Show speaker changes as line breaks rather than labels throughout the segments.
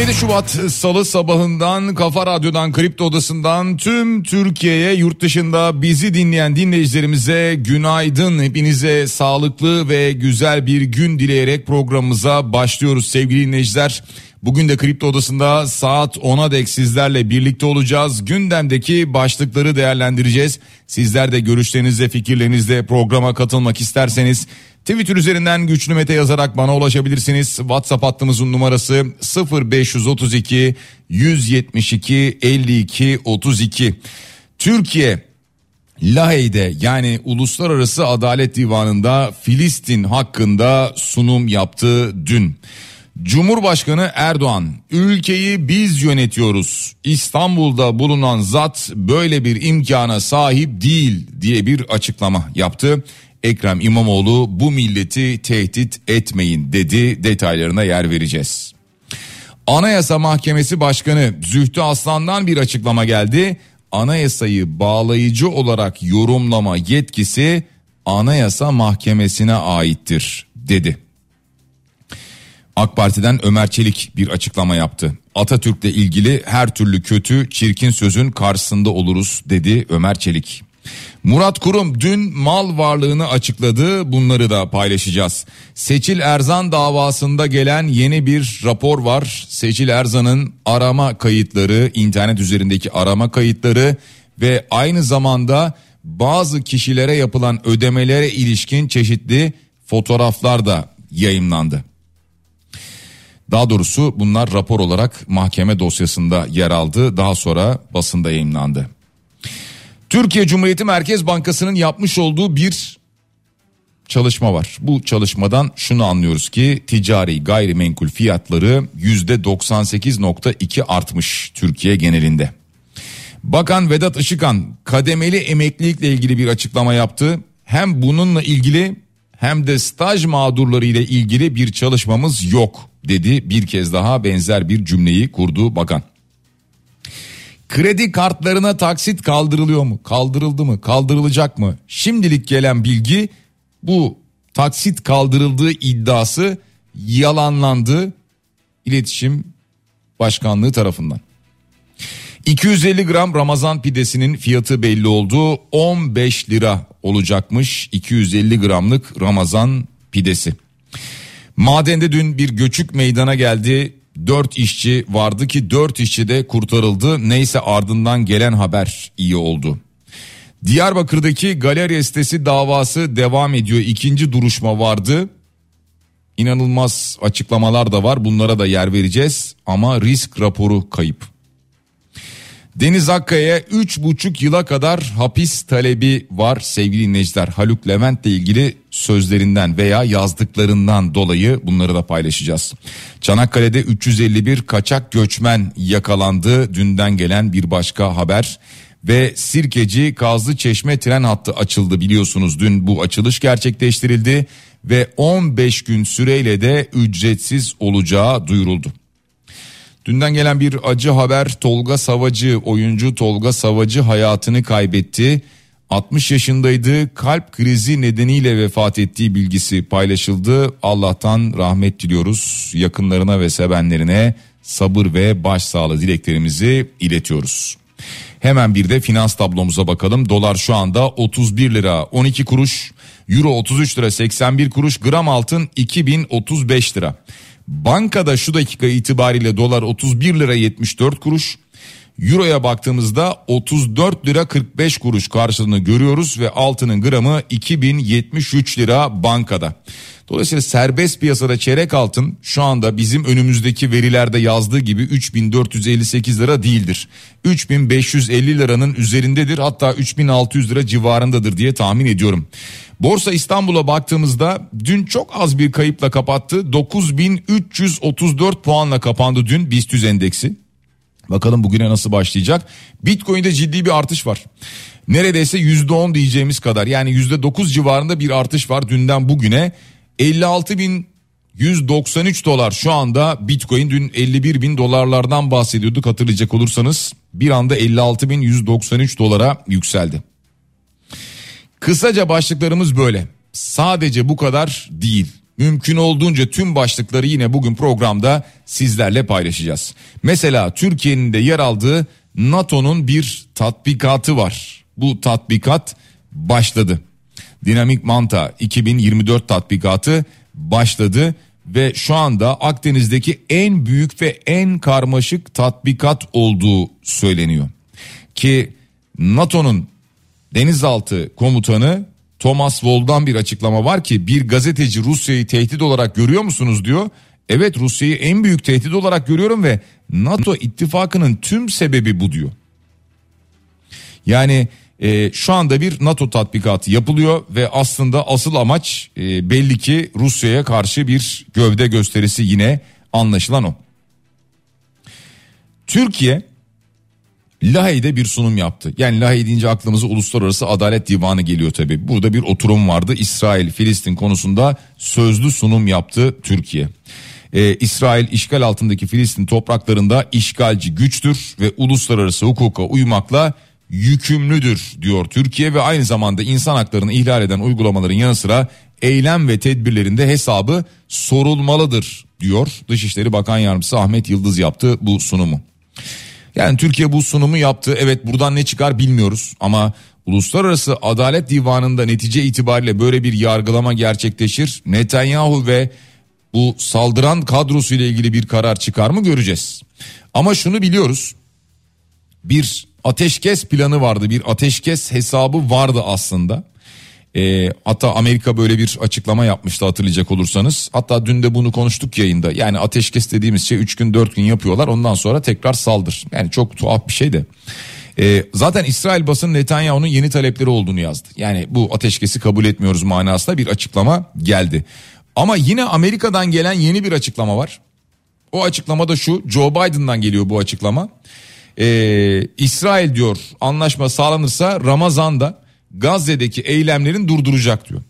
Şubat Salı sabahından Kafa Radyo'dan Kripto Odası'ndan tüm Türkiye'ye yurt dışında bizi dinleyen dinleyicilerimize günaydın. Hepinize sağlıklı ve güzel bir gün dileyerek programımıza başlıyoruz sevgili dinleyiciler. Bugün de Kripto Odası'nda saat 10'a dek sizlerle birlikte olacağız. Gündemdeki başlıkları değerlendireceğiz. Sizler de görüşlerinizle fikirlerinizle programa katılmak isterseniz Twitter üzerinden güçlü mete yazarak bana ulaşabilirsiniz. WhatsApp hattımızın numarası 0532 172 52 32. Türkiye Lahey'de yani Uluslararası Adalet Divanı'nda Filistin hakkında sunum yaptı dün. Cumhurbaşkanı Erdoğan ülkeyi biz yönetiyoruz. İstanbul'da bulunan zat böyle bir imkana sahip değil diye bir açıklama yaptı. Ekrem İmamoğlu bu milleti tehdit etmeyin dedi detaylarına yer vereceğiz. Anayasa Mahkemesi Başkanı Zühtü Aslan'dan bir açıklama geldi. Anayasayı bağlayıcı olarak yorumlama yetkisi Anayasa Mahkemesi'ne aittir dedi. AK Parti'den Ömer Çelik bir açıklama yaptı. Atatürk'le ilgili her türlü kötü, çirkin sözün karşısında oluruz dedi Ömer Çelik. Murat Kurum dün mal varlığını açıkladı. Bunları da paylaşacağız. Seçil Erzan davasında gelen yeni bir rapor var. Seçil Erzan'ın arama kayıtları, internet üzerindeki arama kayıtları ve aynı zamanda bazı kişilere yapılan ödemelere ilişkin çeşitli fotoğraflar da yayınlandı. Daha doğrusu bunlar rapor olarak mahkeme dosyasında yer aldı. Daha sonra basında yayınlandı. Türkiye Cumhuriyeti Merkez Bankası'nın yapmış olduğu bir çalışma var. Bu çalışmadan şunu anlıyoruz ki ticari gayrimenkul fiyatları %98.2 artmış Türkiye genelinde. Bakan Vedat Işıkan kademeli emeklilikle ilgili bir açıklama yaptı. Hem bununla ilgili hem de staj mağdurları ile ilgili bir çalışmamız yok dedi. Bir kez daha benzer bir cümleyi kurdu bakan. Kredi kartlarına taksit kaldırılıyor mu? Kaldırıldı mı? Kaldırılacak mı? Şimdilik gelen bilgi bu taksit kaldırıldığı iddiası yalanlandı iletişim başkanlığı tarafından. 250 gram Ramazan pidesinin fiyatı belli oldu. 15 lira olacakmış 250 gramlık Ramazan pidesi. Madende dün bir göçük meydana geldi. 4 işçi vardı ki 4 işçi de kurtarıldı. Neyse ardından gelen haber iyi oldu. Diyarbakır'daki galeri sitesi davası devam ediyor. İkinci duruşma vardı. İnanılmaz açıklamalar da var. Bunlara da yer vereceğiz ama risk raporu kayıp. Deniz Akkaya'ya 3,5 yıla kadar hapis talebi var sevgili dinleyiciler. Haluk Levent'le ilgili sözlerinden veya yazdıklarından dolayı bunları da paylaşacağız. Çanakkale'de 351 kaçak göçmen yakalandı. Dünden gelen bir başka haber ve Sirkeci Kazlı Çeşme tren hattı açıldı biliyorsunuz dün bu açılış gerçekleştirildi ve 15 gün süreyle de ücretsiz olacağı duyuruldu. Dünden gelen bir acı haber Tolga Savacı oyuncu Tolga Savacı hayatını kaybetti. 60 yaşındaydı kalp krizi nedeniyle vefat ettiği bilgisi paylaşıldı. Allah'tan rahmet diliyoruz yakınlarına ve sevenlerine sabır ve başsağlığı dileklerimizi iletiyoruz. Hemen bir de finans tablomuza bakalım. Dolar şu anda 31 lira 12 kuruş, euro 33 lira 81 kuruş, gram altın 2035 lira. Bankada şu dakika itibariyle dolar 31 lira 74 kuruş. Euro'ya baktığımızda 34 lira 45 kuruş karşılığını görüyoruz ve altının gramı 2073 lira bankada. Dolayısıyla serbest piyasada çeyrek altın şu anda bizim önümüzdeki verilerde yazdığı gibi 3458 lira değildir. 3550 liranın üzerindedir hatta 3600 lira civarındadır diye tahmin ediyorum. Borsa İstanbul'a baktığımızda dün çok az bir kayıpla kapattı. 9334 puanla kapandı dün BIST endeksi. Bakalım bugüne nasıl başlayacak. Bitcoin'de ciddi bir artış var. Neredeyse %10 diyeceğimiz kadar yani %9 civarında bir artış var dünden bugüne. 56 bin 193 dolar şu anda Bitcoin dün 51 bin dolarlardan bahsediyorduk hatırlayacak olursanız bir anda 56 bin 193 dolara yükseldi. Kısaca başlıklarımız böyle sadece bu kadar değil mümkün olduğunca tüm başlıkları yine bugün programda sizlerle paylaşacağız. Mesela Türkiye'nin de yer aldığı NATO'nun bir tatbikatı var. Bu tatbikat başladı. Dinamik Manta 2024 tatbikatı başladı ve şu anda Akdeniz'deki en büyük ve en karmaşık tatbikat olduğu söyleniyor. Ki NATO'nun denizaltı komutanı Thomas Woll'dan bir açıklama var ki bir gazeteci Rusya'yı tehdit olarak görüyor musunuz diyor. Evet Rusya'yı en büyük tehdit olarak görüyorum ve NATO ittifakının tüm sebebi bu diyor. Yani e, şu anda bir NATO tatbikatı yapılıyor ve aslında asıl amaç e, belli ki Rusya'ya karşı bir gövde gösterisi yine anlaşılan o. Türkiye Lahey'de bir sunum yaptı. Yani Lahey deyince aklımıza Uluslararası Adalet Divanı geliyor tabi. Burada bir oturum vardı. İsrail, Filistin konusunda sözlü sunum yaptı Türkiye. Ee, İsrail işgal altındaki Filistin topraklarında işgalci güçtür ve uluslararası hukuka uymakla yükümlüdür diyor Türkiye ve aynı zamanda insan haklarını ihlal eden uygulamaların yanı sıra eylem ve tedbirlerinde hesabı sorulmalıdır diyor Dışişleri Bakan Yardımcısı Ahmet Yıldız yaptı bu sunumu. Yani Türkiye bu sunumu yaptı. Evet buradan ne çıkar bilmiyoruz ama Uluslararası Adalet Divanı'nda netice itibariyle böyle bir yargılama gerçekleşir. Netanyahu ve bu saldıran kadrosu ile ilgili bir karar çıkar mı göreceğiz. Ama şunu biliyoruz. Bir ateşkes planı vardı, bir ateşkes hesabı vardı aslında. E, hatta Amerika böyle bir açıklama yapmıştı hatırlayacak olursanız. Hatta dün de bunu konuştuk yayında. Yani ateşkes dediğimiz şey 3 gün 4 gün yapıyorlar ondan sonra tekrar saldır. Yani çok tuhaf bir şey de. E, zaten İsrail basın Netanyahu'nun yeni talepleri olduğunu yazdı. Yani bu ateşkesi kabul etmiyoruz manasında bir açıklama geldi. Ama yine Amerika'dan gelen yeni bir açıklama var. O açıklama da şu Joe Biden'dan geliyor bu açıklama. Ee, İsrail diyor anlaşma sağlanırsa Ramazan'da Gazze'deki eylemlerin durduracak diyor.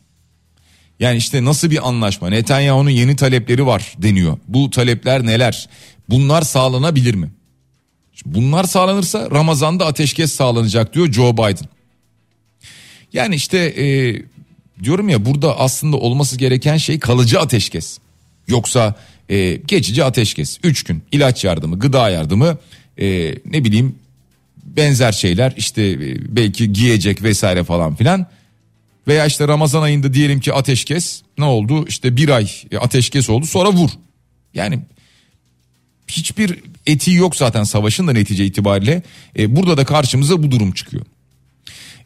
Yani işte nasıl bir anlaşma? Netanyahu'nun yeni talepleri var deniyor. Bu talepler neler? Bunlar sağlanabilir mi? Bunlar sağlanırsa Ramazan'da ateşkes sağlanacak diyor Joe Biden. Yani işte e, diyorum ya burada aslında olması gereken şey kalıcı ateşkes. Yoksa e, geçici ateşkes. Üç gün ilaç yardımı, gıda yardımı, e, ne bileyim benzer şeyler işte e, belki giyecek vesaire falan filan. Veya işte Ramazan ayında diyelim ki ateşkes ne oldu işte bir ay e, ateşkes oldu sonra vur. Yani hiçbir etiği yok zaten savaşın da netice itibariyle. E, burada da karşımıza bu durum çıkıyor.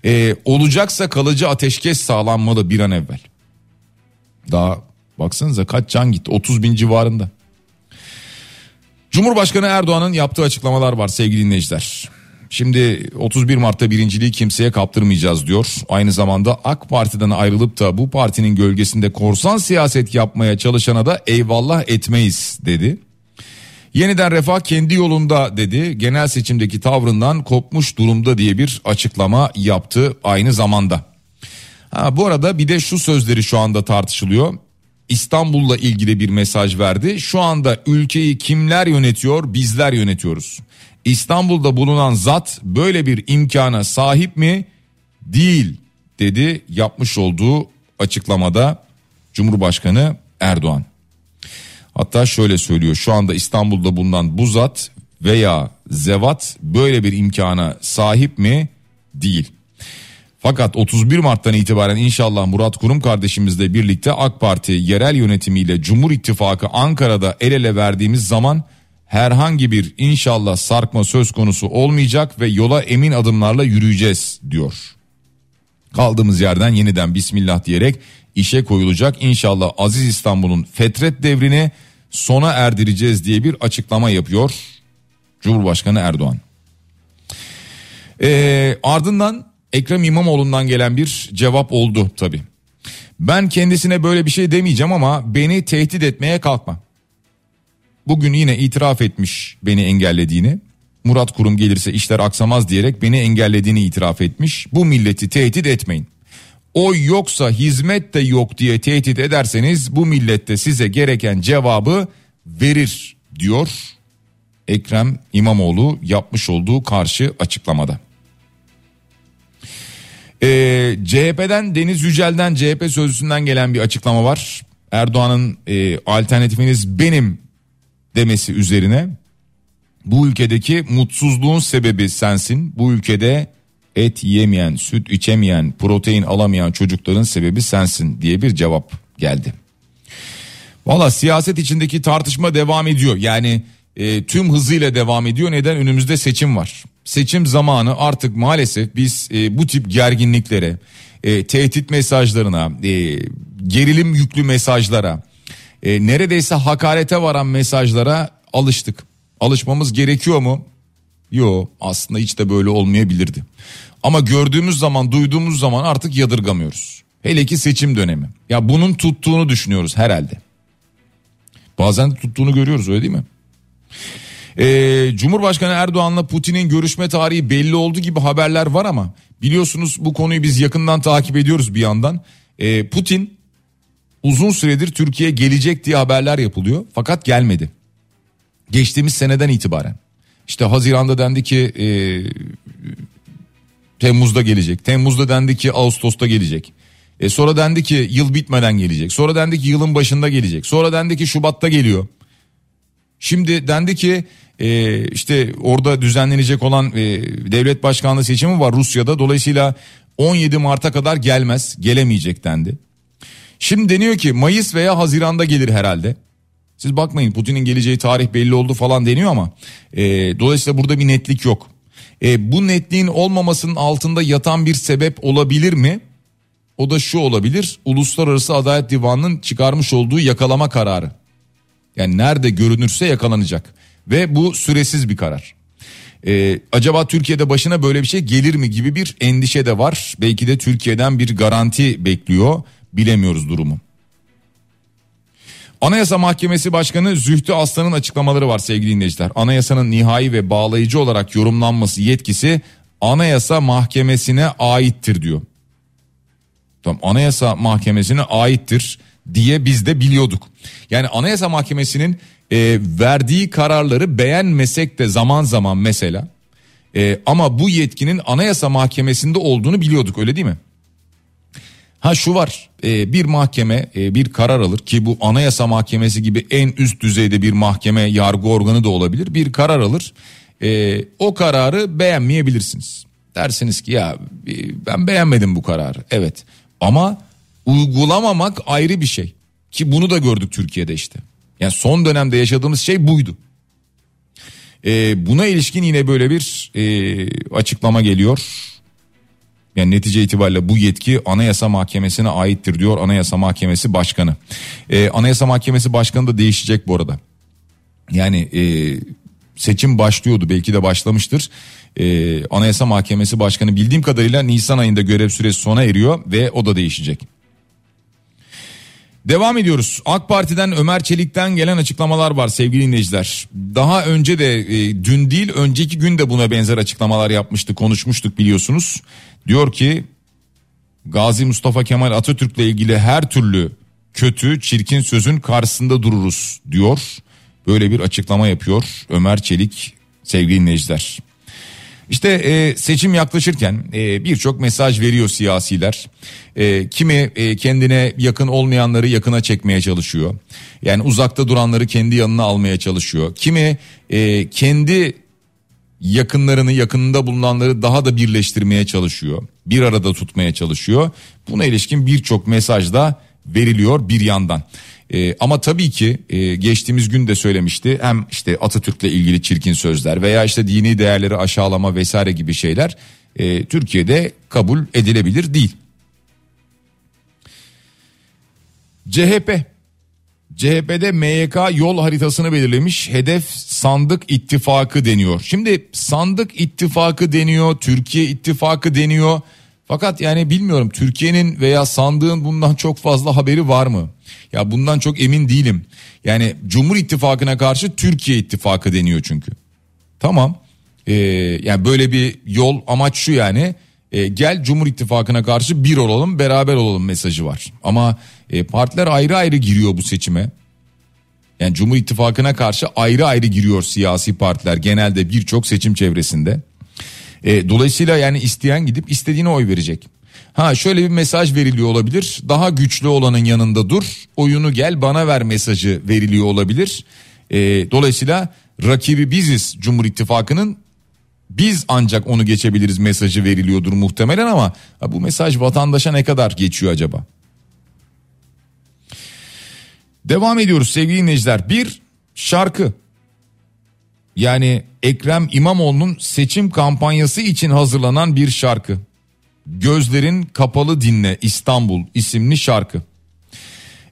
E, olacaksa kalıcı ateşkes sağlanmalı bir an evvel. Daha baksanıza kaç can gitti 30 bin civarında. Cumhurbaşkanı Erdoğan'ın yaptığı açıklamalar var sevgili dinleyiciler. Şimdi 31 Mart'ta birinciliği kimseye kaptırmayacağız diyor. Aynı zamanda AK Parti'den ayrılıp da bu partinin gölgesinde korsan siyaset yapmaya çalışana da eyvallah etmeyiz dedi. Yeniden refah kendi yolunda dedi. Genel seçimdeki tavrından kopmuş durumda diye bir açıklama yaptı aynı zamanda. Ha, bu arada bir de şu sözleri şu anda tartışılıyor. İstanbul'la ilgili bir mesaj verdi. Şu anda ülkeyi kimler yönetiyor? Bizler yönetiyoruz. İstanbul'da bulunan zat böyle bir imkana sahip mi? Değil dedi yapmış olduğu açıklamada Cumhurbaşkanı Erdoğan. Hatta şöyle söylüyor şu anda İstanbul'da bulunan bu zat veya zevat böyle bir imkana sahip mi? Değil. Fakat 31 Mart'tan itibaren inşallah Murat Kurum kardeşimizle birlikte AK Parti yerel yönetimiyle Cumhur İttifakı Ankara'da el ele verdiğimiz zaman herhangi bir inşallah sarkma söz konusu olmayacak ve yola emin adımlarla yürüyeceğiz diyor. Kaldığımız yerden yeniden bismillah diyerek işe koyulacak inşallah Aziz İstanbul'un fetret devrini sona erdireceğiz diye bir açıklama yapıyor Cumhurbaşkanı Erdoğan. Ee, ardından Ekrem İmamoğlu'ndan gelen bir cevap oldu tabi. Ben kendisine böyle bir şey demeyeceğim ama beni tehdit etmeye kalkma. Bugün yine itiraf etmiş beni engellediğini. Murat Kurum gelirse işler aksamaz diyerek beni engellediğini itiraf etmiş. Bu milleti tehdit etmeyin. O yoksa hizmet de yok diye tehdit ederseniz bu millette size gereken cevabı verir diyor Ekrem İmamoğlu yapmış olduğu karşı açıklamada. Ee, CHP'den Deniz Yücel'den CHP sözcüsünden gelen bir açıklama var. Erdoğan'ın e, alternatifiniz benim demesi üzerine bu ülkedeki mutsuzluğun sebebi sensin. Bu ülkede et yemeyen, süt içemeyen, protein alamayan çocukların sebebi sensin diye bir cevap geldi. Valla siyaset içindeki tartışma devam ediyor. Yani e, tüm hızıyla devam ediyor. Neden? Önümüzde seçim var. Seçim zamanı artık maalesef biz e, bu tip gerginliklere, e, tehdit mesajlarına, e, gerilim yüklü mesajlara, e, neredeyse hakarete varan mesajlara alıştık. Alışmamız gerekiyor mu? Yo aslında hiç de böyle olmayabilirdi. Ama gördüğümüz zaman duyduğumuz zaman artık yadırgamıyoruz. Hele ki seçim dönemi. Ya bunun tuttuğunu düşünüyoruz herhalde. Bazen de tuttuğunu görüyoruz öyle değil mi? Ee, Cumhurbaşkanı Erdoğan'la Putin'in görüşme tarihi belli oldu gibi haberler var ama biliyorsunuz bu konuyu biz yakından takip ediyoruz bir yandan. Ee, Putin uzun süredir Türkiye'ye gelecek diye haberler yapılıyor fakat gelmedi. Geçtiğimiz seneden itibaren. İşte Haziran'da dendi ki e, Temmuz'da gelecek. Temmuz'da dendi ki Ağustos'ta gelecek. E sonra dendi ki yıl bitmeden gelecek. Sonra dendi ki yılın başında gelecek. Sonra dendi ki Şubat'ta geliyor. Şimdi dendi ki e, işte orada düzenlenecek olan e, devlet başkanlığı seçimi var Rusya'da. Dolayısıyla 17 Mart'a kadar gelmez, gelemeyecek dendi. Şimdi deniyor ki Mayıs veya Haziran'da gelir herhalde. Siz bakmayın Putin'in geleceği tarih belli oldu falan deniyor ama e, dolayısıyla burada bir netlik yok. E, bu netliğin olmamasının altında yatan bir sebep olabilir mi? O da şu olabilir. Uluslararası Adalet Divanı'nın çıkarmış olduğu yakalama kararı. Yani nerede görünürse yakalanacak ve bu süresiz bir karar. Ee, acaba Türkiye'de başına böyle bir şey gelir mi gibi bir endişe de var. Belki de Türkiye'den bir garanti bekliyor. Bilemiyoruz durumu. Anayasa Mahkemesi Başkanı Zühtü Aslan'ın açıklamaları var sevgili dinleyiciler. Anayasanın nihai ve bağlayıcı olarak yorumlanması yetkisi Anayasa Mahkemesi'ne aittir diyor. Tamam Anayasa Mahkemesi'ne aittir diye biz de biliyorduk. Yani Anayasa Mahkemesi'nin e, verdiği kararları beğenmesek de zaman zaman mesela e, ama bu yetkinin Anayasa Mahkemesi'nde olduğunu biliyorduk öyle değil mi? Ha şu var e, bir mahkeme e, bir karar alır ki bu anayasa mahkemesi gibi en üst düzeyde bir mahkeme yargı organı da olabilir. Bir karar alır e, o kararı beğenmeyebilirsiniz. Dersiniz ki ya ben beğenmedim bu kararı. Evet. Ama uygulamamak ayrı bir şey. Ki bunu da gördük Türkiye'de işte. Yani son dönemde yaşadığımız şey buydu. Buna ilişkin yine böyle bir açıklama geliyor yani netice itibariyle bu yetki Anayasa Mahkemesi'ne aittir diyor Anayasa Mahkemesi Başkanı. Ee, Anayasa Mahkemesi Başkanı da değişecek bu arada. Yani e, seçim başlıyordu belki de başlamıştır. Ee, Anayasa Mahkemesi Başkanı bildiğim kadarıyla Nisan ayında görev süresi sona eriyor ve o da değişecek. Devam ediyoruz. AK Parti'den Ömer Çelik'ten gelen açıklamalar var sevgili dinleyiciler. Daha önce de e, dün değil önceki gün de buna benzer açıklamalar yapmıştı konuşmuştuk biliyorsunuz. Diyor ki Gazi Mustafa Kemal Atatürk'le ilgili her türlü kötü çirkin sözün karşısında dururuz diyor. Böyle bir açıklama yapıyor Ömer Çelik sevgili dinleyiciler. İşte e, seçim yaklaşırken e, birçok mesaj veriyor siyasiler. E, kimi e, kendine yakın olmayanları yakına çekmeye çalışıyor. Yani uzakta duranları kendi yanına almaya çalışıyor. Kimi e, kendi yakınlarını yakınında bulunanları daha da birleştirmeye çalışıyor. Bir arada tutmaya çalışıyor. Buna ilişkin birçok mesaj da veriliyor bir yandan. E, ama tabii ki e, geçtiğimiz gün de söylemişti hem işte Atatürk'le ilgili çirkin sözler veya işte dini değerleri aşağılama vesaire gibi şeyler e, Türkiye'de kabul edilebilir değil. CHP CHP'de MYK yol haritasını belirlemiş. Hedef sandık ittifakı deniyor. Şimdi sandık ittifakı deniyor, Türkiye ittifakı deniyor. Fakat yani bilmiyorum Türkiye'nin veya sandığın bundan çok fazla haberi var mı? Ya bundan çok emin değilim. Yani Cumhur İttifakı'na karşı Türkiye İttifakı deniyor çünkü. Tamam. Ee, yani böyle bir yol amaç şu yani. E, gel Cumhur İttifakı'na karşı bir olalım beraber olalım mesajı var. Ama e, partiler ayrı ayrı giriyor bu seçime. Yani Cumhur İttifakı'na karşı ayrı ayrı giriyor siyasi partiler genelde birçok seçim çevresinde. E, dolayısıyla yani isteyen gidip istediğine oy verecek. Ha şöyle bir mesaj veriliyor olabilir. Daha güçlü olanın yanında dur. Oyunu gel bana ver mesajı veriliyor olabilir. E, dolayısıyla rakibi biziz Cumhur İttifakı'nın biz ancak onu geçebiliriz mesajı veriliyordur muhtemelen ama bu mesaj vatandaşa ne kadar geçiyor acaba? Devam ediyoruz sevgili dinleyiciler. Bir şarkı yani Ekrem İmamoğlu'nun seçim kampanyası için hazırlanan bir şarkı. Gözlerin Kapalı Dinle İstanbul isimli şarkı.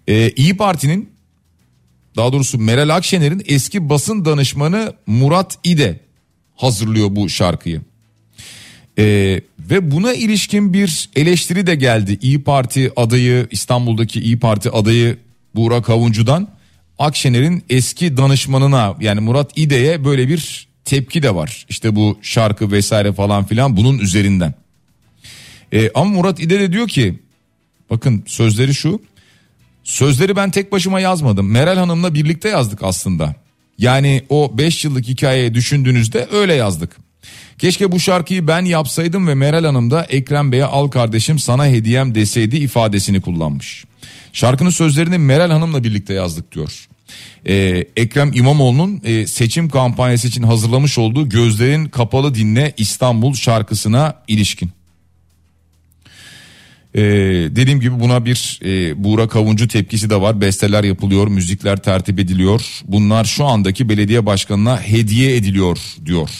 Ee, İyi Parti'nin daha doğrusu Meral Akşener'in eski basın danışmanı Murat İde hazırlıyor bu şarkıyı. Ee, ve buna ilişkin bir eleştiri de geldi. İyi Parti adayı İstanbul'daki İyi Parti adayı Burak Avuncu'dan Akşener'in eski danışmanına yani Murat İde'ye böyle bir tepki de var. İşte bu şarkı vesaire falan filan bunun üzerinden. Ee, ama Murat İde de diyor ki bakın sözleri şu. Sözleri ben tek başıma yazmadım. Meral Hanım'la birlikte yazdık aslında. Yani o 5 yıllık hikayeyi düşündüğünüzde öyle yazdık. Keşke bu şarkıyı ben yapsaydım ve Meral Hanım da Ekrem Bey'e al kardeşim sana hediyem deseydi ifadesini kullanmış. Şarkının sözlerini Meral Hanım'la birlikte yazdık diyor. Ee, Ekrem İmamoğlu'nun e, seçim kampanyası için hazırlamış olduğu Gözlerin Kapalı Dinle İstanbul şarkısına ilişkin. Ee, dediğim gibi buna bir e, Buğra Kavuncu tepkisi de var. Besteler yapılıyor, müzikler tertip ediliyor. Bunlar şu andaki belediye başkanına hediye ediliyor diyor.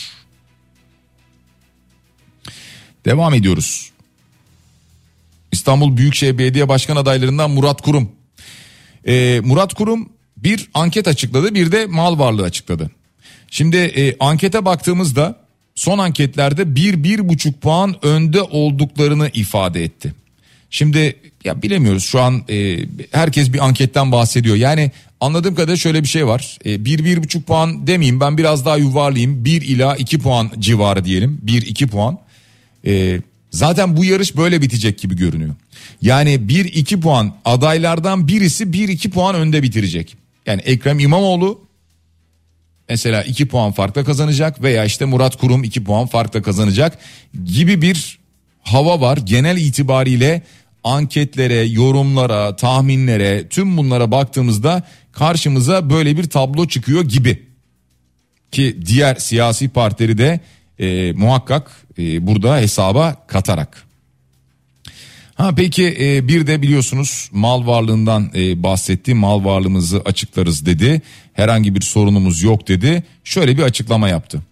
Devam ediyoruz. İstanbul Büyükşehir Belediye Başkan adaylarından Murat Kurum. Ee, Murat Kurum bir anket açıkladı bir de mal varlığı açıkladı. Şimdi e, ankete baktığımızda son anketlerde bir bir buçuk puan önde olduklarını ifade etti. Şimdi ya bilemiyoruz şu an e, herkes bir anketten bahsediyor. Yani anladığım kadarıyla şöyle bir şey var. E, bir bir buçuk puan demeyeyim ben biraz daha yuvarlayayım. Bir ila iki puan civarı diyelim. Bir iki puan. E, zaten bu yarış böyle bitecek gibi görünüyor. Yani bir iki puan adaylardan birisi bir iki puan önde bitirecek. Yani Ekrem İmamoğlu mesela iki puan farkla kazanacak veya işte Murat Kurum iki puan farkla kazanacak gibi bir hava var. Genel itibariyle anketlere, yorumlara, tahminlere tüm bunlara baktığımızda karşımıza böyle bir tablo çıkıyor gibi. Ki diğer siyasi partileri de e, muhakkak e, burada hesaba katarak. Ha peki e, bir de biliyorsunuz mal varlığından e, bahsetti. Mal varlığımızı açıklarız dedi. Herhangi bir sorunumuz yok dedi. Şöyle bir açıklama yaptı.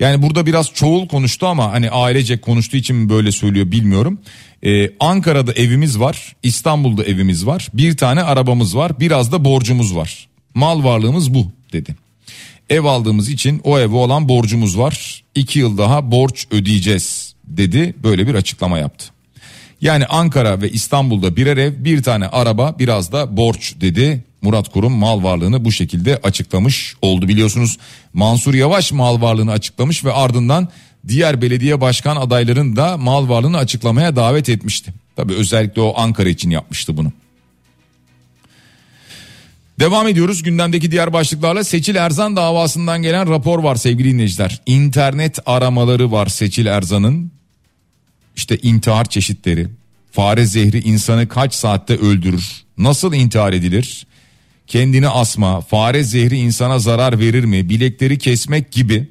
Yani burada biraz çoğul konuştu ama hani ailecek konuştuğu için mi böyle söylüyor bilmiyorum. Ee, Ankara'da evimiz var, İstanbul'da evimiz var, bir tane arabamız var, biraz da borcumuz var. Mal varlığımız bu dedi. Ev aldığımız için o eve olan borcumuz var. İki yıl daha borç ödeyeceğiz dedi. Böyle bir açıklama yaptı. Yani Ankara ve İstanbul'da birer ev, bir tane araba, biraz da borç dedi. Murat Kurum mal varlığını bu şekilde açıklamış oldu. Biliyorsunuz Mansur Yavaş mal varlığını açıklamış ve ardından diğer belediye başkan adaylarını da mal varlığını açıklamaya davet etmişti. Tabi özellikle o Ankara için yapmıştı bunu. Devam ediyoruz gündemdeki diğer başlıklarla Seçil Erzan davasından gelen rapor var sevgili dinleyiciler. İnternet aramaları var Seçil Erzan'ın. İşte intihar çeşitleri. Fare zehri insanı kaç saatte öldürür? Nasıl intihar edilir? Kendini asma, fare zehri insana zarar verir mi? Bilekleri kesmek gibi.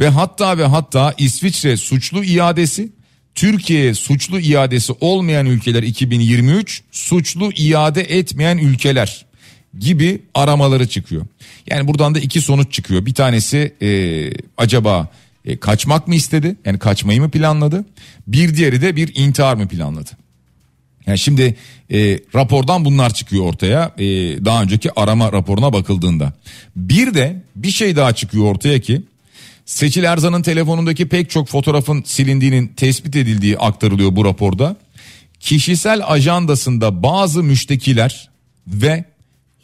Ve hatta ve hatta İsviçre suçlu iadesi, Türkiye suçlu iadesi olmayan ülkeler 2023, suçlu iade etmeyen ülkeler gibi aramaları çıkıyor. Yani buradan da iki sonuç çıkıyor. Bir tanesi e, acaba e, kaçmak mı istedi? Yani kaçmayı mı planladı? Bir diğeri de bir intihar mı planladı? Yani şimdi e, rapordan bunlar çıkıyor ortaya e, daha önceki arama raporuna bakıldığında. Bir de bir şey daha çıkıyor ortaya ki Seçil Erzan'ın telefonundaki pek çok fotoğrafın silindiğinin tespit edildiği aktarılıyor bu raporda. Kişisel ajandasında bazı müştekiler ve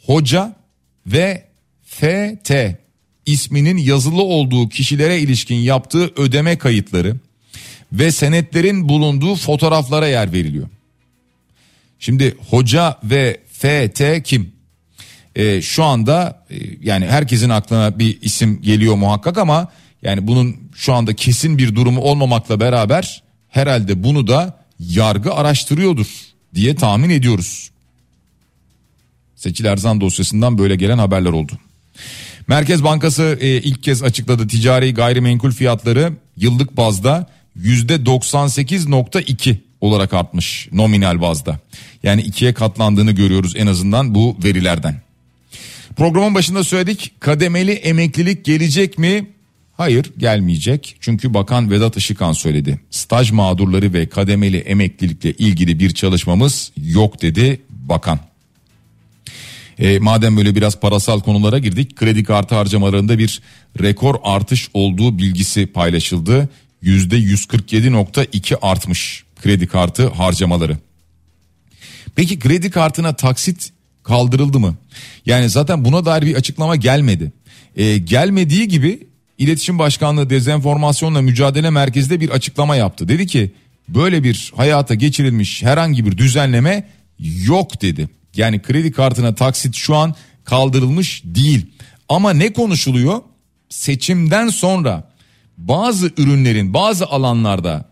hoca ve FT isminin yazılı olduğu kişilere ilişkin yaptığı ödeme kayıtları ve senetlerin bulunduğu fotoğraflara yer veriliyor. Şimdi hoca ve FT kim? Ee, şu anda e, yani herkesin aklına bir isim geliyor muhakkak ama yani bunun şu anda kesin bir durumu olmamakla beraber herhalde bunu da yargı araştırıyordur diye tahmin ediyoruz. Seçil Erzan dosyasından böyle gelen haberler oldu. Merkez Bankası e, ilk kez açıkladı ticari gayrimenkul fiyatları yıllık bazda %98.2 olarak artmış nominal bazda. Yani ikiye katlandığını görüyoruz en azından bu verilerden. Programın başında söyledik kademeli emeklilik gelecek mi? Hayır gelmeyecek çünkü Bakan Vedat Işıkhan söyledi. Staj mağdurları ve kademeli emeklilikle ilgili bir çalışmamız yok dedi bakan. E, madem böyle biraz parasal konulara girdik kredi kartı harcamalarında bir rekor artış olduğu bilgisi paylaşıldı. %147.2 artmış kredi kartı harcamaları. Peki kredi kartına taksit kaldırıldı mı? Yani zaten buna dair bir açıklama gelmedi. E, gelmediği gibi İletişim Başkanlığı Dezenformasyonla Mücadele Merkezi'de bir açıklama yaptı. Dedi ki böyle bir hayata geçirilmiş herhangi bir düzenleme yok dedi. Yani kredi kartına taksit şu an kaldırılmış değil. Ama ne konuşuluyor? Seçimden sonra bazı ürünlerin bazı alanlarda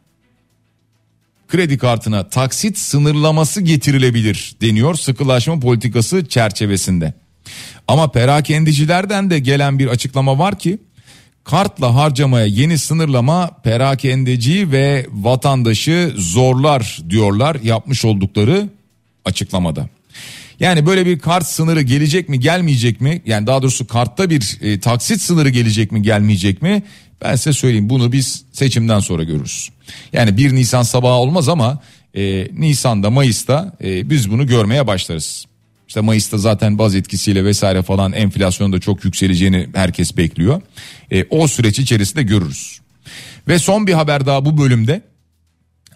kredi kartına taksit sınırlaması getirilebilir deniyor sıkılaşma politikası çerçevesinde. Ama perakendicilerden de gelen bir açıklama var ki kartla harcamaya yeni sınırlama perakendeci ve vatandaşı zorlar diyorlar yapmış oldukları açıklamada. Yani böyle bir kart sınırı gelecek mi gelmeyecek mi? Yani daha doğrusu kartta bir e, taksit sınırı gelecek mi gelmeyecek mi? Ben size söyleyeyim bunu biz seçimden sonra görürüz. Yani 1 Nisan sabahı olmaz ama e, Nisan'da Mayıs'ta e, biz bunu görmeye başlarız. İşte Mayıs'ta zaten baz etkisiyle vesaire falan enflasyonun da çok yükseleceğini herkes bekliyor. E, o süreç içerisinde görürüz. Ve son bir haber daha bu bölümde.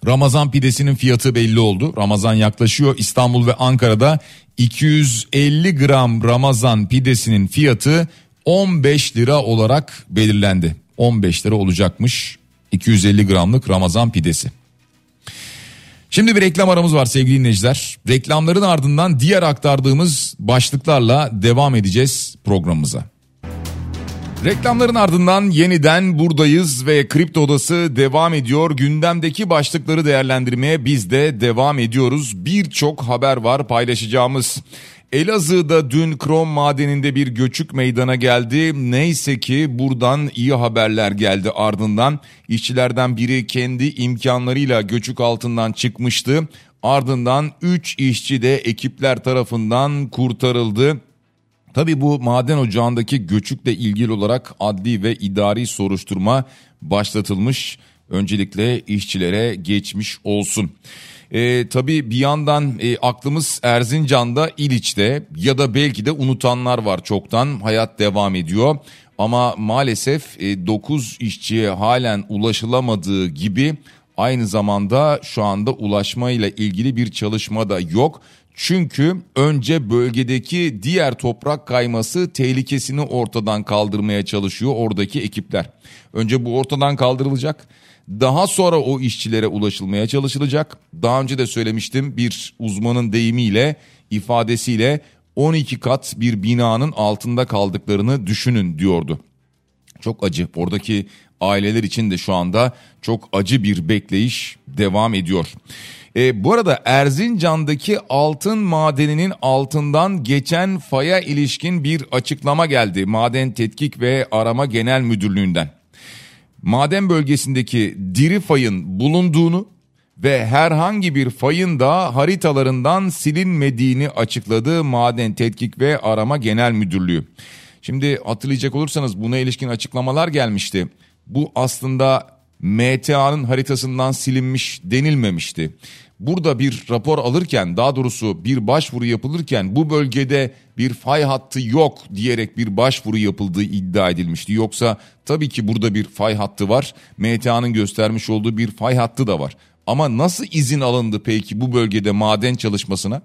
Ramazan pidesinin fiyatı belli oldu. Ramazan yaklaşıyor. İstanbul ve Ankara'da 250 gram Ramazan pidesinin fiyatı 15 lira olarak belirlendi. 15 lira olacakmış 250 gramlık Ramazan pidesi. Şimdi bir reklam aramız var sevgili dinleyiciler. Reklamların ardından diğer aktardığımız başlıklarla devam edeceğiz programımıza. Reklamların ardından yeniden buradayız ve Kripto Odası devam ediyor. Gündemdeki başlıkları değerlendirmeye biz de devam ediyoruz. Birçok haber var paylaşacağımız. Elazığ'da dün krom madeninde bir göçük meydana geldi. Neyse ki buradan iyi haberler geldi ardından. işçilerden biri kendi imkanlarıyla göçük altından çıkmıştı. Ardından 3 işçi de ekipler tarafından kurtarıldı. Tabi bu maden ocağındaki göçükle ilgili olarak adli ve idari soruşturma başlatılmış. Öncelikle işçilere geçmiş olsun. E, tabii bir yandan e, aklımız Erzincan'da İliç'te ya da belki de unutanlar var çoktan hayat devam ediyor. Ama maalesef e, 9 işçiye halen ulaşılamadığı gibi aynı zamanda şu anda ulaşmayla ilgili bir çalışma da yok. Çünkü önce bölgedeki diğer toprak kayması tehlikesini ortadan kaldırmaya çalışıyor oradaki ekipler. Önce bu ortadan kaldırılacak. Daha sonra o işçilere ulaşılmaya çalışılacak. Daha önce de söylemiştim bir uzmanın deyimiyle ifadesiyle 12 kat bir binanın altında kaldıklarını düşünün diyordu. Çok acı. Oradaki aileler için de şu anda çok acı bir bekleyiş devam ediyor. E, bu arada Erzincan'daki altın madeninin altından geçen faya ilişkin bir açıklama geldi. Maden Tetkik ve Arama Genel Müdürlüğü'nden. Maden bölgesindeki diri fayın bulunduğunu ve herhangi bir fayın da haritalarından silinmediğini açıkladı Maden Tetkik ve Arama Genel Müdürlüğü. Şimdi hatırlayacak olursanız buna ilişkin açıklamalar gelmişti. Bu aslında MTA'nın haritasından silinmiş denilmemişti. Burada bir rapor alırken daha doğrusu bir başvuru yapılırken bu bölgede bir fay hattı yok diyerek bir başvuru yapıldığı iddia edilmişti. Yoksa tabii ki burada bir fay hattı var. MTA'nın göstermiş olduğu bir fay hattı da var. Ama nasıl izin alındı peki bu bölgede maden çalışmasına?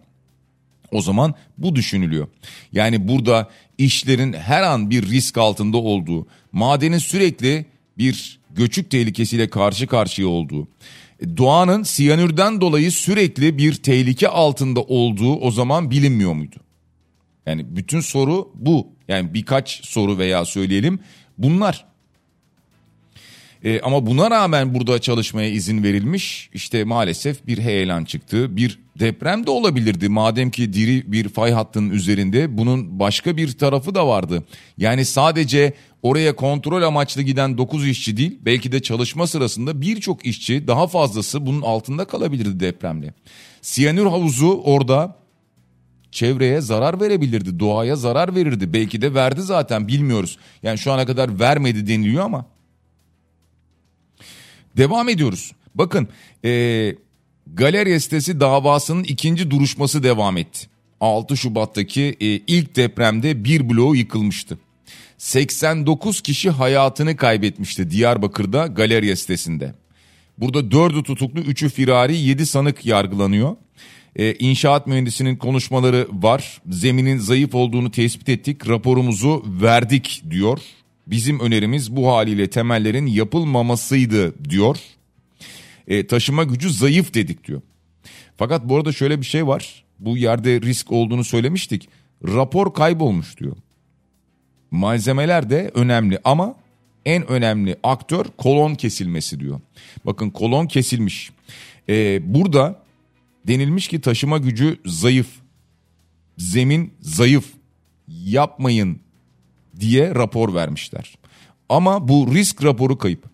O zaman bu düşünülüyor. Yani burada işlerin her an bir risk altında olduğu, madenin sürekli bir göçük tehlikesiyle karşı karşıya olduğu, doğanın siyanürden dolayı sürekli bir tehlike altında olduğu o zaman bilinmiyor muydu? Yani bütün soru bu. Yani birkaç soru veya söyleyelim bunlar. E, ama buna rağmen burada çalışmaya izin verilmiş. İşte maalesef bir heyelan çıktı. Bir deprem de olabilirdi. Madem ki diri bir fay hattının üzerinde bunun başka bir tarafı da vardı. Yani sadece oraya kontrol amaçlı giden 9 işçi değil belki de çalışma sırasında birçok işçi daha fazlası bunun altında kalabilirdi depremle. Siyanür havuzu orada çevreye zarar verebilirdi, doğaya zarar verirdi. Belki de verdi zaten bilmiyoruz. Yani şu ana kadar vermedi deniliyor ama Devam ediyoruz. Bakın e, galerya sitesi davasının ikinci duruşması devam etti. 6 Şubat'taki e, ilk depremde bir bloğu yıkılmıştı. 89 kişi hayatını kaybetmişti Diyarbakır'da galerya sitesinde. Burada 4'ü tutuklu 3'ü firari 7 sanık yargılanıyor. Ee, inşaat mühendisinin konuşmaları var. Zeminin zayıf olduğunu tespit ettik. Raporumuzu verdik diyor. Bizim önerimiz bu haliyle temellerin yapılmamasıydı diyor. E, taşıma gücü zayıf dedik diyor. Fakat bu arada şöyle bir şey var. Bu yerde risk olduğunu söylemiştik. Rapor kaybolmuş diyor. Malzemeler de önemli ama en önemli aktör kolon kesilmesi diyor. Bakın kolon kesilmiş. Ee, burada denilmiş ki taşıma gücü zayıf. Zemin zayıf. Yapmayın diye rapor vermişler. Ama bu risk raporu kayıp.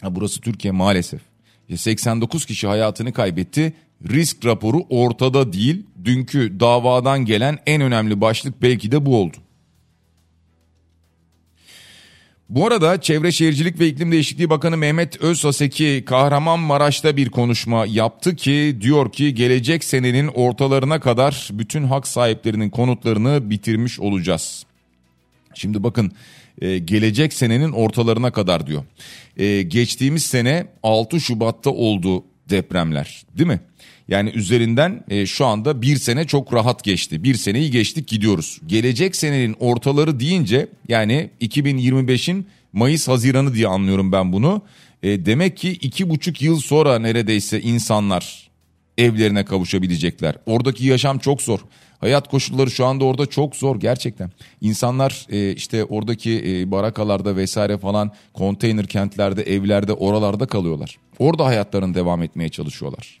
Ha, burası Türkiye maalesef. 89 kişi hayatını kaybetti. Risk raporu ortada değil. Dünkü davadan gelen en önemli başlık belki de bu oldu. Bu arada Çevre Şehircilik ve İklim Değişikliği Bakanı Mehmet Özhaseki Kahramanmaraş'ta bir konuşma yaptı ki diyor ki gelecek senenin ortalarına kadar bütün hak sahiplerinin konutlarını bitirmiş olacağız. Şimdi bakın e, gelecek senenin ortalarına kadar diyor. E, geçtiğimiz sene 6 Şubat'ta oldu depremler değil mi? Yani üzerinden e, şu anda bir sene çok rahat geçti. Bir seneyi geçtik gidiyoruz. Gelecek senenin ortaları deyince yani 2025'in Mayıs Haziran'ı diye anlıyorum ben bunu. E, demek ki iki buçuk yıl sonra neredeyse insanlar evlerine kavuşabilecekler. Oradaki yaşam çok zor. Hayat koşulları şu anda orada çok zor gerçekten. İnsanlar e, işte oradaki e, barakalarda vesaire falan konteyner kentlerde, evlerde, oralarda kalıyorlar. Orada hayatlarını devam etmeye çalışıyorlar.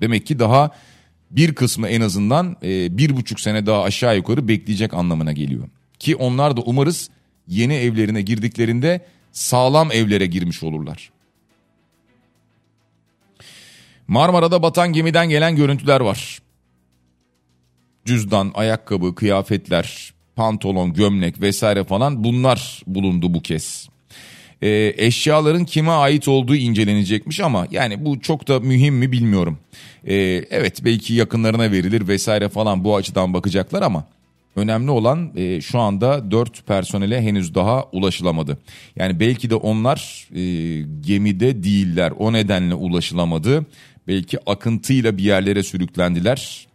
Demek ki daha bir kısmı en azından e, bir buçuk sene daha aşağı yukarı bekleyecek anlamına geliyor. Ki onlar da umarız yeni evlerine girdiklerinde sağlam evlere girmiş olurlar. Marmara'da batan gemiden gelen görüntüler var cüzdan, ayakkabı, kıyafetler, pantolon, gömlek vesaire falan bunlar bulundu bu kez. E, eşyaların kime ait olduğu incelenecekmiş ama yani bu çok da mühim mi bilmiyorum. E, evet belki yakınlarına verilir vesaire falan bu açıdan bakacaklar ama önemli olan e, şu anda 4 personele henüz daha ulaşılamadı. Yani belki de onlar e, gemide değiller o nedenle ulaşılamadı. Belki akıntıyla bir yerlere sürüklendiler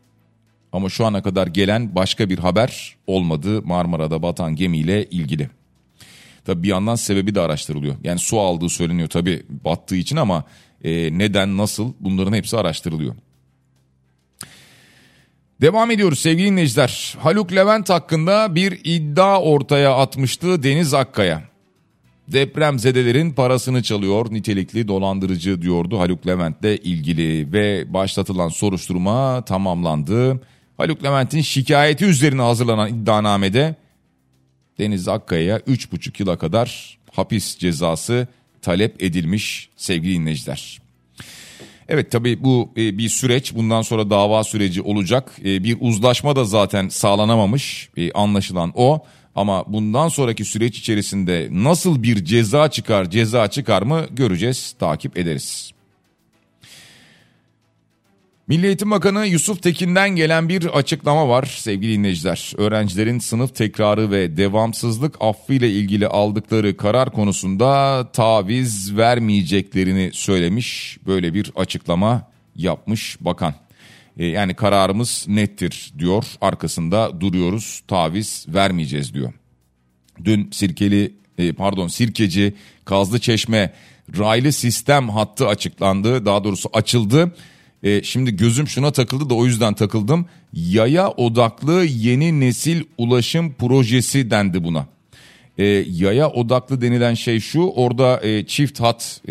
ama şu ana kadar gelen başka bir haber olmadı Marmara'da batan gemiyle ilgili. Tabi bir yandan sebebi de araştırılıyor. Yani su aldığı söyleniyor tabi battığı için ama e, neden nasıl bunların hepsi araştırılıyor. Devam ediyoruz sevgili dinleyiciler. Haluk Levent hakkında bir iddia ortaya atmıştı Deniz Akkaya. Depremzedelerin parasını çalıyor nitelikli dolandırıcı diyordu Haluk Levent'le ilgili ve başlatılan soruşturma tamamlandı. Haluk Levent'in şikayeti üzerine hazırlanan iddianamede Deniz Akkaya'ya 3,5 yıla kadar hapis cezası talep edilmiş sevgili dinleyiciler. Evet tabii bu e, bir süreç bundan sonra dava süreci olacak e, bir uzlaşma da zaten sağlanamamış e, anlaşılan o ama bundan sonraki süreç içerisinde nasıl bir ceza çıkar ceza çıkar mı göreceğiz takip ederiz. Milli Eğitim Bakanı Yusuf Tekin'den gelen bir açıklama var sevgili dinleyiciler. Öğrencilerin sınıf tekrarı ve devamsızlık affı ile ilgili aldıkları karar konusunda taviz vermeyeceklerini söylemiş. Böyle bir açıklama yapmış bakan. E, yani kararımız nettir diyor. Arkasında duruyoruz. Taviz vermeyeceğiz diyor. Dün Sirkeli e, pardon Sirkeci Kazlı Çeşme raylı sistem hattı açıklandı. Daha doğrusu açıldı. E, şimdi gözüm şuna takıldı da o yüzden takıldım. Yaya odaklı yeni nesil ulaşım projesi dendi buna. Yaya odaklı denilen şey şu orada çift hat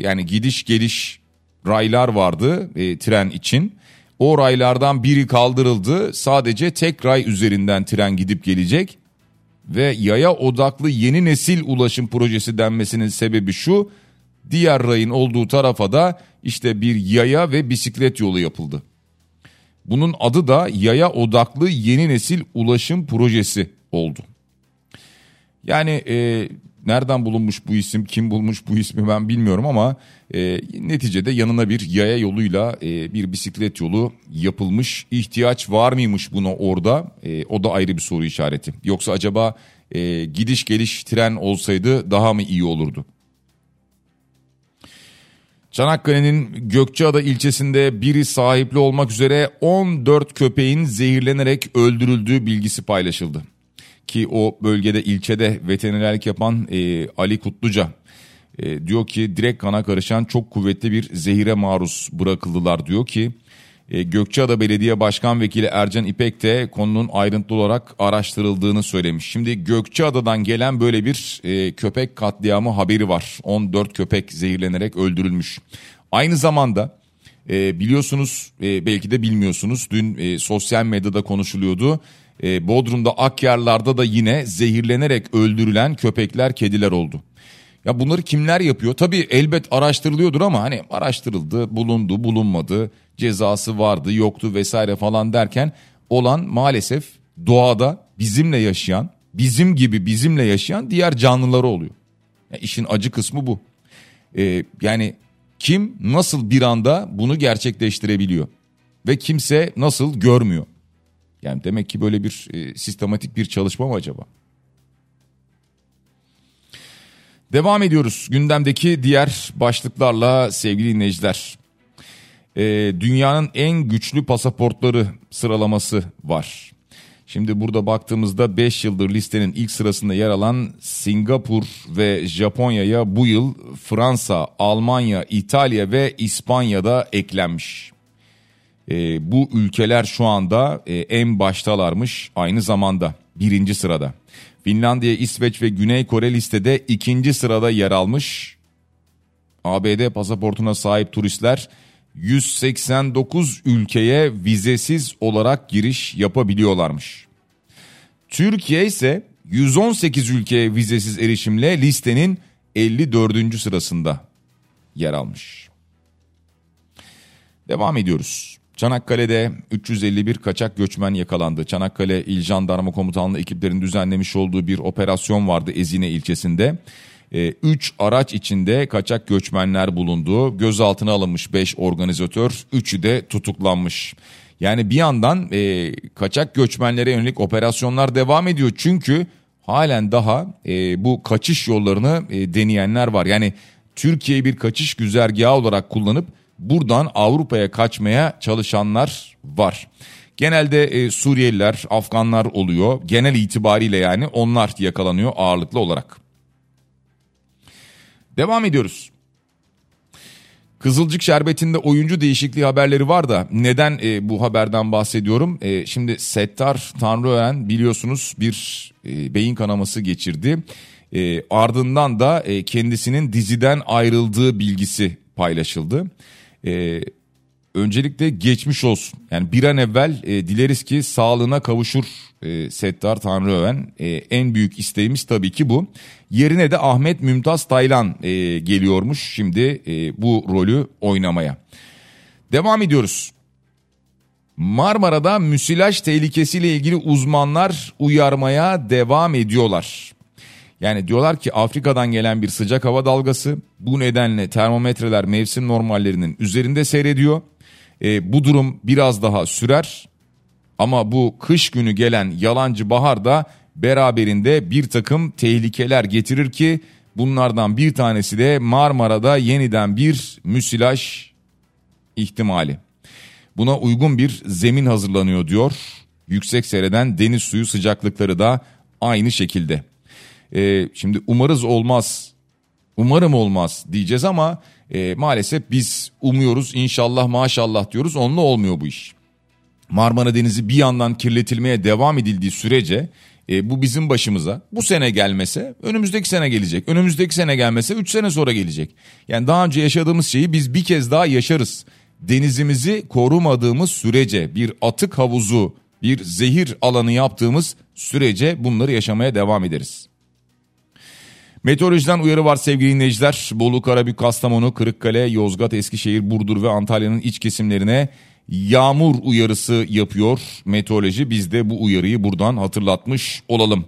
yani gidiş geliş raylar vardı tren için. O raylardan biri kaldırıldı sadece tek ray üzerinden tren gidip gelecek. Ve yaya odaklı yeni nesil ulaşım projesi denmesinin sebebi şu diğer rayın olduğu tarafa da işte bir yaya ve bisiklet yolu yapıldı. Bunun adı da yaya odaklı yeni nesil ulaşım projesi oldu. Yani e, nereden bulunmuş bu isim, kim bulmuş bu ismi ben bilmiyorum ama e, neticede yanına bir yaya yoluyla e, bir bisiklet yolu yapılmış. İhtiyaç var mıymış buna orada? E, o da ayrı bir soru işareti. Yoksa acaba e, gidiş geliş tren olsaydı daha mı iyi olurdu? Çanakkale'nin Gökçeada ilçesinde biri sahipli olmak üzere 14 köpeğin zehirlenerek öldürüldüğü bilgisi paylaşıldı. Ki o bölgede ilçede veterinerlik yapan e, Ali Kutluca e, diyor ki direkt kana karışan çok kuvvetli bir zehire maruz bırakıldılar diyor ki e, Gökçeada Belediye Başkan Vekili Ercan İpek de konunun ayrıntılı olarak araştırıldığını söylemiş. Şimdi Gökçeada'dan gelen böyle bir e, köpek katliamı haberi var. 14 köpek zehirlenerek öldürülmüş. Aynı zamanda e, biliyorsunuz e, belki de bilmiyorsunuz dün e, sosyal medyada konuşuluyordu. E, Bodrum'da Akyarlar'da da yine zehirlenerek öldürülen köpekler kediler oldu. Ya bunları kimler yapıyor? Tabii elbet araştırılıyordur ama hani araştırıldı, bulundu, bulunmadı, cezası vardı, yoktu vesaire falan derken olan maalesef doğada bizimle yaşayan, bizim gibi bizimle yaşayan diğer canlıları oluyor. Yani işin acı kısmı bu. Ee, yani kim nasıl bir anda bunu gerçekleştirebiliyor ve kimse nasıl görmüyor? Yani demek ki böyle bir e, sistematik bir çalışma mı acaba? Devam ediyoruz gündemdeki diğer başlıklarla sevgili dinleyiciler. Ee, dünyanın en güçlü pasaportları sıralaması var. Şimdi burada baktığımızda 5 yıldır listenin ilk sırasında yer alan Singapur ve Japonya'ya bu yıl Fransa, Almanya, İtalya ve İspanya'da eklenmiş. Ee, bu ülkeler şu anda e, en baştalarmış aynı zamanda birinci sırada. Finlandiya, İsveç ve Güney Kore listede ikinci sırada yer almış. ABD pasaportuna sahip turistler 189 ülkeye vizesiz olarak giriş yapabiliyorlarmış. Türkiye ise 118 ülkeye vizesiz erişimle listenin 54. sırasında yer almış. Devam ediyoruz. Çanakkale'de 351 kaçak göçmen yakalandı. Çanakkale İl Jandarma Komutanlığı ekiplerinin düzenlemiş olduğu bir operasyon vardı Ezine ilçesinde. 3 e, araç içinde kaçak göçmenler bulundu. Gözaltına alınmış 5 organizatör, 3'ü de tutuklanmış. Yani bir yandan e, kaçak göçmenlere yönelik operasyonlar devam ediyor. Çünkü halen daha e, bu kaçış yollarını e, deneyenler var. Yani Türkiye'yi bir kaçış güzergahı olarak kullanıp buradan Avrupa'ya kaçmaya çalışanlar var. Genelde e, Suriyeliler, Afganlar oluyor. Genel itibariyle yani onlar yakalanıyor ağırlıklı olarak. Devam ediyoruz. Kızılcık Şerbeti'nde oyuncu değişikliği haberleri var da neden e, bu haberden bahsediyorum? E, şimdi Settar Tanrıören biliyorsunuz bir e, beyin kanaması geçirdi. E, ardından da e, kendisinin diziden ayrıldığı bilgisi paylaşıldı. E, öncelikle geçmiş olsun. Yani bir an evvel e, dileriz ki sağlığına kavuşur e, Settar Tanrıöven. E, en büyük isteğimiz tabii ki bu. Yerine de Ahmet Mümtaz Taylan e, geliyormuş şimdi e, bu rolü oynamaya. Devam ediyoruz. Marmara'da müsilaj tehlikesiyle ilgili uzmanlar uyarmaya devam ediyorlar. Yani diyorlar ki Afrika'dan gelen bir sıcak hava dalgası bu nedenle termometreler mevsim normallerinin üzerinde seyrediyor. E, bu durum biraz daha sürer ama bu kış günü gelen yalancı bahar da beraberinde bir takım tehlikeler getirir ki bunlardan bir tanesi de Marmara'da yeniden bir müsilaj ihtimali. Buna uygun bir zemin hazırlanıyor diyor. Yüksek seyreden deniz suyu sıcaklıkları da aynı şekilde. Ee, şimdi umarız olmaz, umarım olmaz diyeceğiz ama e, maalesef biz umuyoruz inşallah maşallah diyoruz onunla olmuyor bu iş. Marmara Denizi bir yandan kirletilmeye devam edildiği sürece e, bu bizim başımıza bu sene gelmese önümüzdeki sene gelecek. Önümüzdeki sene gelmese 3 sene sonra gelecek. Yani daha önce yaşadığımız şeyi biz bir kez daha yaşarız. Denizimizi korumadığımız sürece bir atık havuzu, bir zehir alanı yaptığımız sürece bunları yaşamaya devam ederiz. Meteorolojiden uyarı var sevgili dinleyiciler. Bolu, Karabük, Kastamonu, Kırıkkale, Yozgat, Eskişehir, Burdur ve Antalya'nın iç kesimlerine yağmur uyarısı yapıyor meteoroloji. Biz de bu uyarıyı buradan hatırlatmış olalım.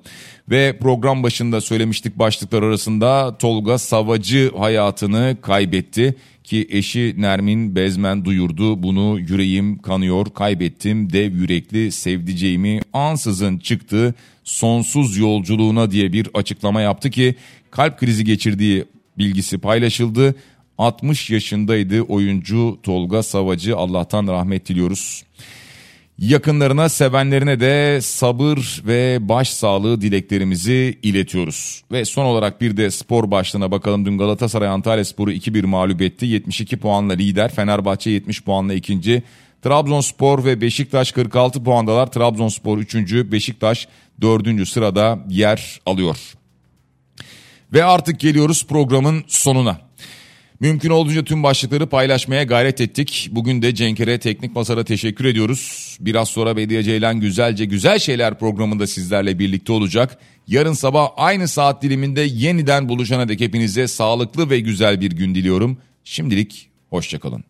Ve program başında söylemiştik başlıklar arasında Tolga Savacı hayatını kaybetti ki eşi Nermin Bezmen duyurdu bunu yüreğim kanıyor kaybettim dev yürekli sevdiceğimi ansızın çıktı sonsuz yolculuğuna diye bir açıklama yaptı ki kalp krizi geçirdiği bilgisi paylaşıldı. 60 yaşındaydı oyuncu Tolga Savacı Allah'tan rahmet diliyoruz. Yakınlarına, sevenlerine de sabır ve baş sağlığı dileklerimizi iletiyoruz. Ve son olarak bir de spor başlığına bakalım. Dün Galatasaray Antalya Sporu 2-1 mağlup etti. 72 puanla lider, Fenerbahçe 70 puanla ikinci. Trabzonspor ve Beşiktaş 46 puandalar. Trabzonspor 3. Beşiktaş 4. sırada yer alıyor. Ve artık geliyoruz programın sonuna. Mümkün olduğunca tüm başlıkları paylaşmaya gayret ettik. Bugün de Cenkere Teknik Masar'a teşekkür ediyoruz. Biraz sonra Bediye Ceylan Güzelce Güzel Şeyler programında sizlerle birlikte olacak. Yarın sabah aynı saat diliminde yeniden buluşana dek hepinize sağlıklı ve güzel bir gün diliyorum. Şimdilik hoşçakalın.